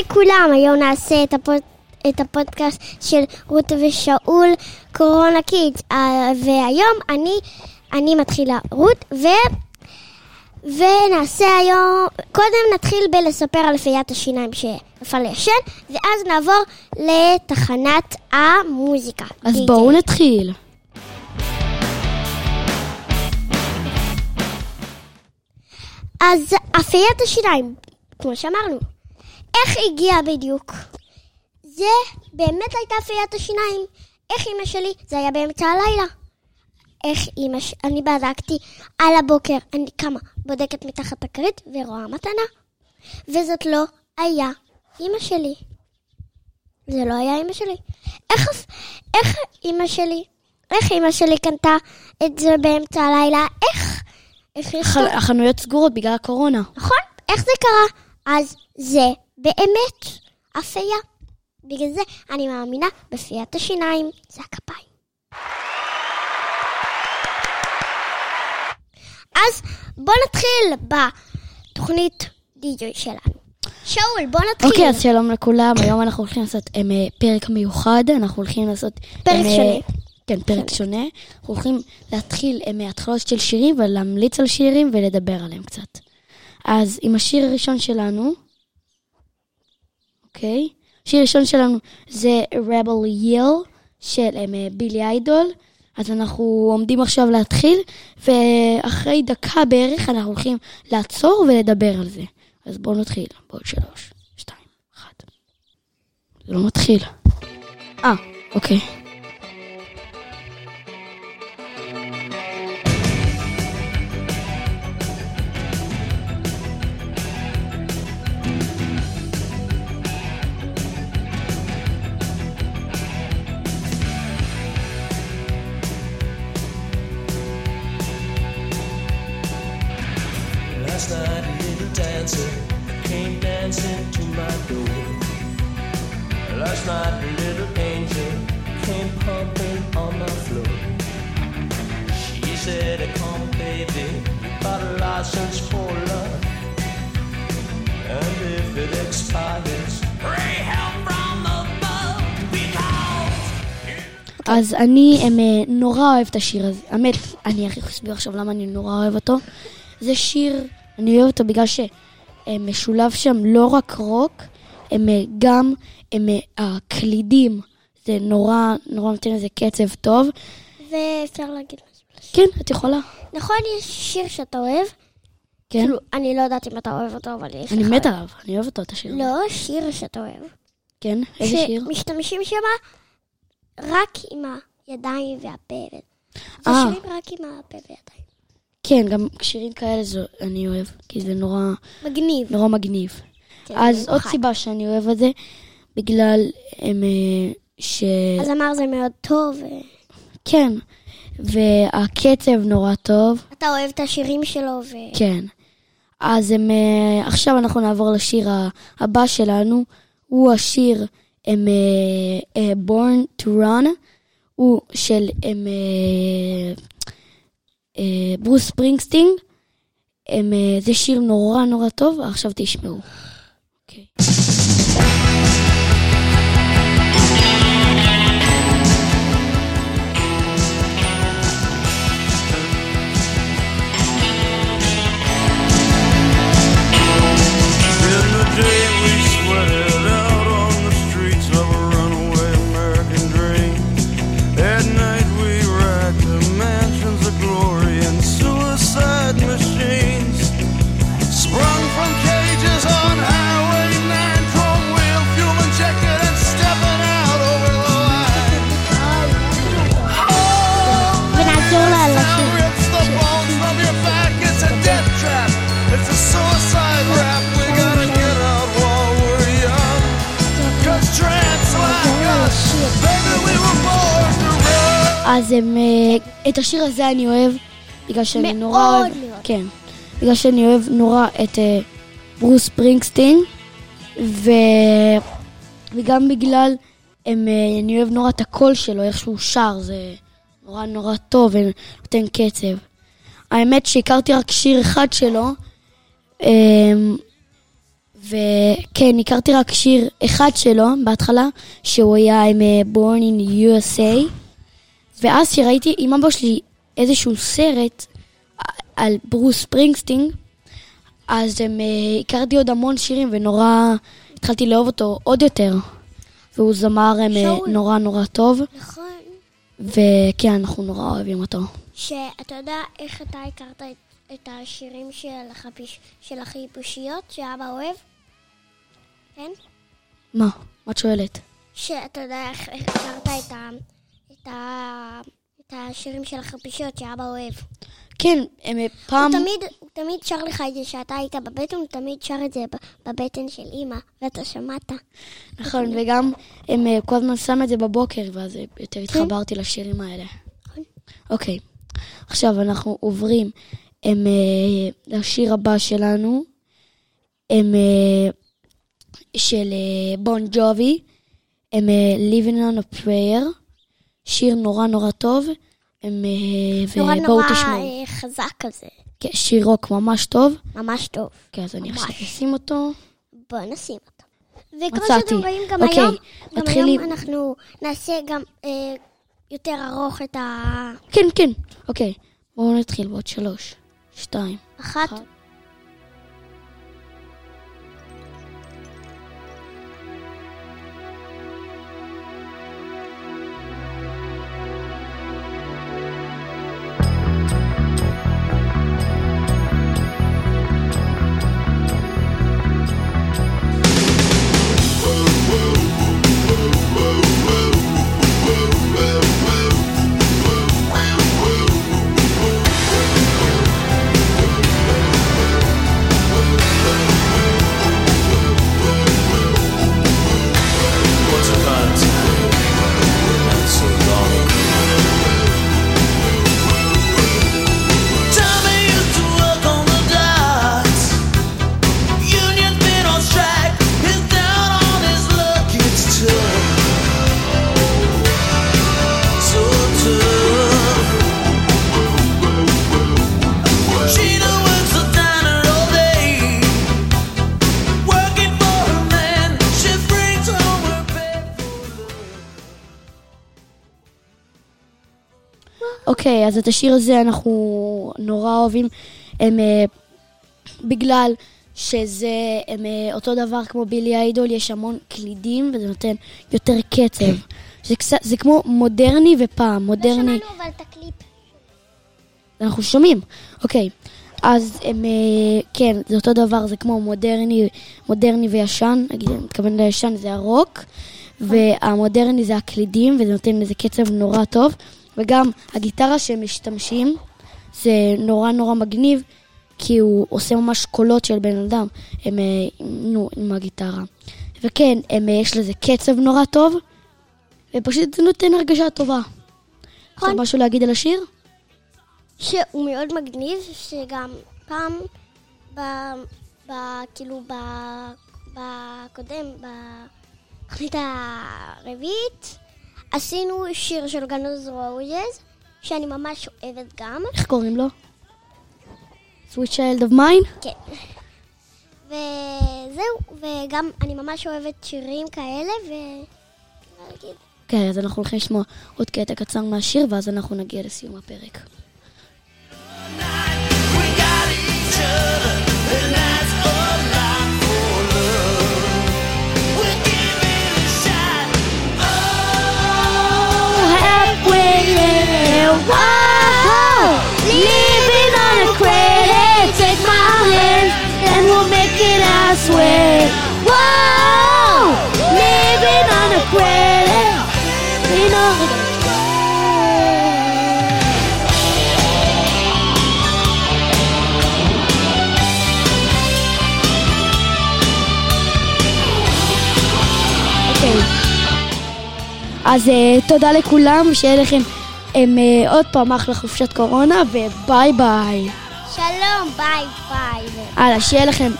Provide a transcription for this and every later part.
לכולם, היום נעשה את, הפוד, את הפודקאסט של רות ושאול, Corona Kids. אה, והיום אני, אני מתחילה רות, ו... ונעשה היום, קודם נתחיל בלספר על פיית השיניים שנפל לי שן, ואז נעבור לתחנת המוזיקה. אז די.ג'יי. בואו נתחיל. אז אפיית השיניים, כמו שאמרנו, איך הגיעה בדיוק? זה באמת הייתה אפיית השיניים. איך אימא שלי? זה היה באמצע הלילה. איך אימא ש... אני בדקתי על הבוקר, אני קמה, בודקת מתחת הכרית ורואה מתנה. וזאת לא היה אימא שלי. זה לא היה אימא שלי. איך, איך אימא שלי, איך אימא שלי קנתה את זה באמצע הלילה? איך? איך הח- החנויות סגורות בגלל הקורונה. נכון? איך זה קרה? אז זה באמת אפייה. בגלל זה אני מאמינה בפיית השיניים. זה הכפיים. אז בוא נתחיל בתוכנית די.ג'יי שלנו. שאול, בוא נתחיל. אוקיי, אז שלום לכולם, היום אנחנו הולכים לעשות em, אה, פרק מיוחד, אנחנו הולכים לעשות... פרק em, אה, שונה. כן, פרק שונה. אנחנו הולכים להתחיל em, מהתחלות של שירים ולהמליץ על שירים ולדבר עליהם קצת. אז עם השיר הראשון שלנו, אוקיי? השיר הראשון שלנו זה Rebel Yell של em, אה, בילי איידול. אז אנחנו עומדים עכשיו להתחיל, ואחרי דקה בערך אנחנו הולכים לעצור ולדבר על זה. אז בואו נתחיל. בעוד שלוש, שתיים, אחת. זה לא מתחיל. אה, אוקיי. Night, a little dancer came dancing to my door. Last night, a little angel came pumping on my floor. She said, Come, baby, got a license for love. And if it expires, pray help from above because. אז אני אה, נורא אוהב את השיר הזה. האמת, אני אסביר עכשיו למה אני נורא אוהב אותו. זה שיר, אני אוהב אותו בגלל שמשולב שם לא רק רוק, הם אה, גם הם, אה, הקלידים. זה נורא, נורא נותן לזה קצב טוב. ואפשר להגיד משהו. כן, את יכולה. נכון, יש שיר שאתה אוהב? כן. כאילו, אני לא יודעת אם אתה אוהב אותו, אבל יש לך... אני מת עליו, אני אוהב אותו, את השיר. לא, שיר שאתה אוהב. כן, איזה שיר? שמשתמשים שם רק עם הידיים והפה. זה אה. שירים רק עם הפה והידיים. כן, גם שירים כאלה זו, אני אוהב, כי זה נורא, מגניב. נורא מגניב. כן, אז. עוד סיבה שאני אוהב את זה, בגלל הם, אה, ש... הזמר זה מאוד טוב. ו- כן, והקצב נורא טוב, אתה אוהב את השירים שלו, ו... כן. אז הם, אה, עכשיו אנחנו נעבור לשיר הבא שלנו, הוא השיר הם, אה, אה, Born to Run, הוא של הם, אה, אה, ברוס ספרינגסטין. אה, זה שיר נורא נורא טוב, עכשיו תשמעו. אז הם, את השיר הזה אני אוהב, בגלל שאני מאוד נורא אוהב, מאוד. כן, בגלל שאני אוהב נורא את אה, ברוס ספרינגסטין, ו... וגם בגלל, הם, אה, אני אוהב נורא את הקול שלו, איך שהוא שר, זה נורא נורא טוב ונותן קצב. האמת שהכרתי רק שיר אחד שלו, אמ, וכן, הכרתי רק שיר אחד שלו בהתחלה, שהוא היה עם אה, Born in USA, ואז שראיתי עם אבא שלי איזשהו סרט על ברוס ספרינגסטינג, אז הם, אה, הכרתי עוד המון שירים ונורא התחלתי לאהוב אותו עוד יותר. והוא זמר אה, שאול. נורא נורא טוב, נכון. וכן, אנחנו נורא אוהבים אותו. שאתה יודע איך אתה הכרת את, את השירים של, החפיש, של החיפושיות שאבא אוהב? כן? מה? מה את שואלת? שאתה יודע איך הכרת את, ה, את, ה, את השירים של החיפושיות שאבא אוהב. כן, הם פעם... הוא תמיד, הוא תמיד שר לך את זה שאתה היית בבטן, הוא תמיד שר את זה בבטן של אימא, ואתה שמעת. נכון, וגם הם אה, כל הזמן שם את זה בבוקר, ואז אה, יותר התחברתי לשירים האלה. נכון. אוקיי, עכשיו אנחנו עוברים הם, אה, לשיר הבא שלנו, הם של בון ג'ובי, הם Living on a Prayer, שיר נורא נורא טוב, הם, אה, נורא ובואו נורא תשמעו. אה, חזק כזה, כן, שיר רוק ממש טוב, ממש טוב. כן, אז אני ממש. עכשיו אשים אותו. בואו נשים אותו. וכמו מצאתי. שאתם רואים גם אוקיי, היום, גם מתחילים. היום אנחנו נעשה גם אה, יותר ארוך את כן, כן, אוקיי, בואו נתחיל בעוד שלוש, שתיים. האחת. אחת. אוקיי, אז את השיר הזה אנחנו נורא אוהבים, הם אה, בגלל שזה הם, אה, אותו דבר כמו בילי איידול, יש המון קלידים וזה נותן יותר קצב. זה, קצת, זה כמו מודרני ופעם, לא מודרני. שמענו אבל את הקליפ. אנחנו שומעים, אוקיי. אז הם, אה, כן, זה אותו דבר, זה כמו מודרני, מודרני וישן, נגיד, אני מתכוון לישן זה הרוק, והמודרני זה הקלידים, וזה נותן איזה קצב נורא טוב, וגם הגיטרה שהם משתמשים, זה נורא נורא מגניב, כי הוא עושה ממש קולות של בן אדם, הם, אה, נו, עם הגיטרה. וכן, הם, אה, יש לזה קצב נורא טוב, ופשוט זה נותן הרגשה טובה. יש לך נכון. משהו להגיד על השיר? שהוא מאוד מגניב, שגם פעם, ב, ב, כאילו, ב, בקודם, בתוכנית הרביעית, עשינו שיר של גנוז רוז'ז, שאני ממש אוהבת גם. איך קוראים לו? Sweet Child of Mine? כן. וזהו, וגם אני ממש אוהבת שירים כאלה, ו... כן, אז אנחנו הולכים לשמוע עוד קטע קצר מהשיר, ואז אנחנו נגיע לסיום הפרק. Halfway wow, living on a credit, take my hand, and we'll make it, I swear. Whoa, living on a credit, you know. אוקיי. אז אה, תודה לכולם, שיהיה לכם הם, אה, עוד פעם אחלה חופשת קורונה, וביי ביי. שלום, ביי ביי. הלאה, שיהיה לכם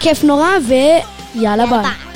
כיף נורא, ויאללה ביי. ביי.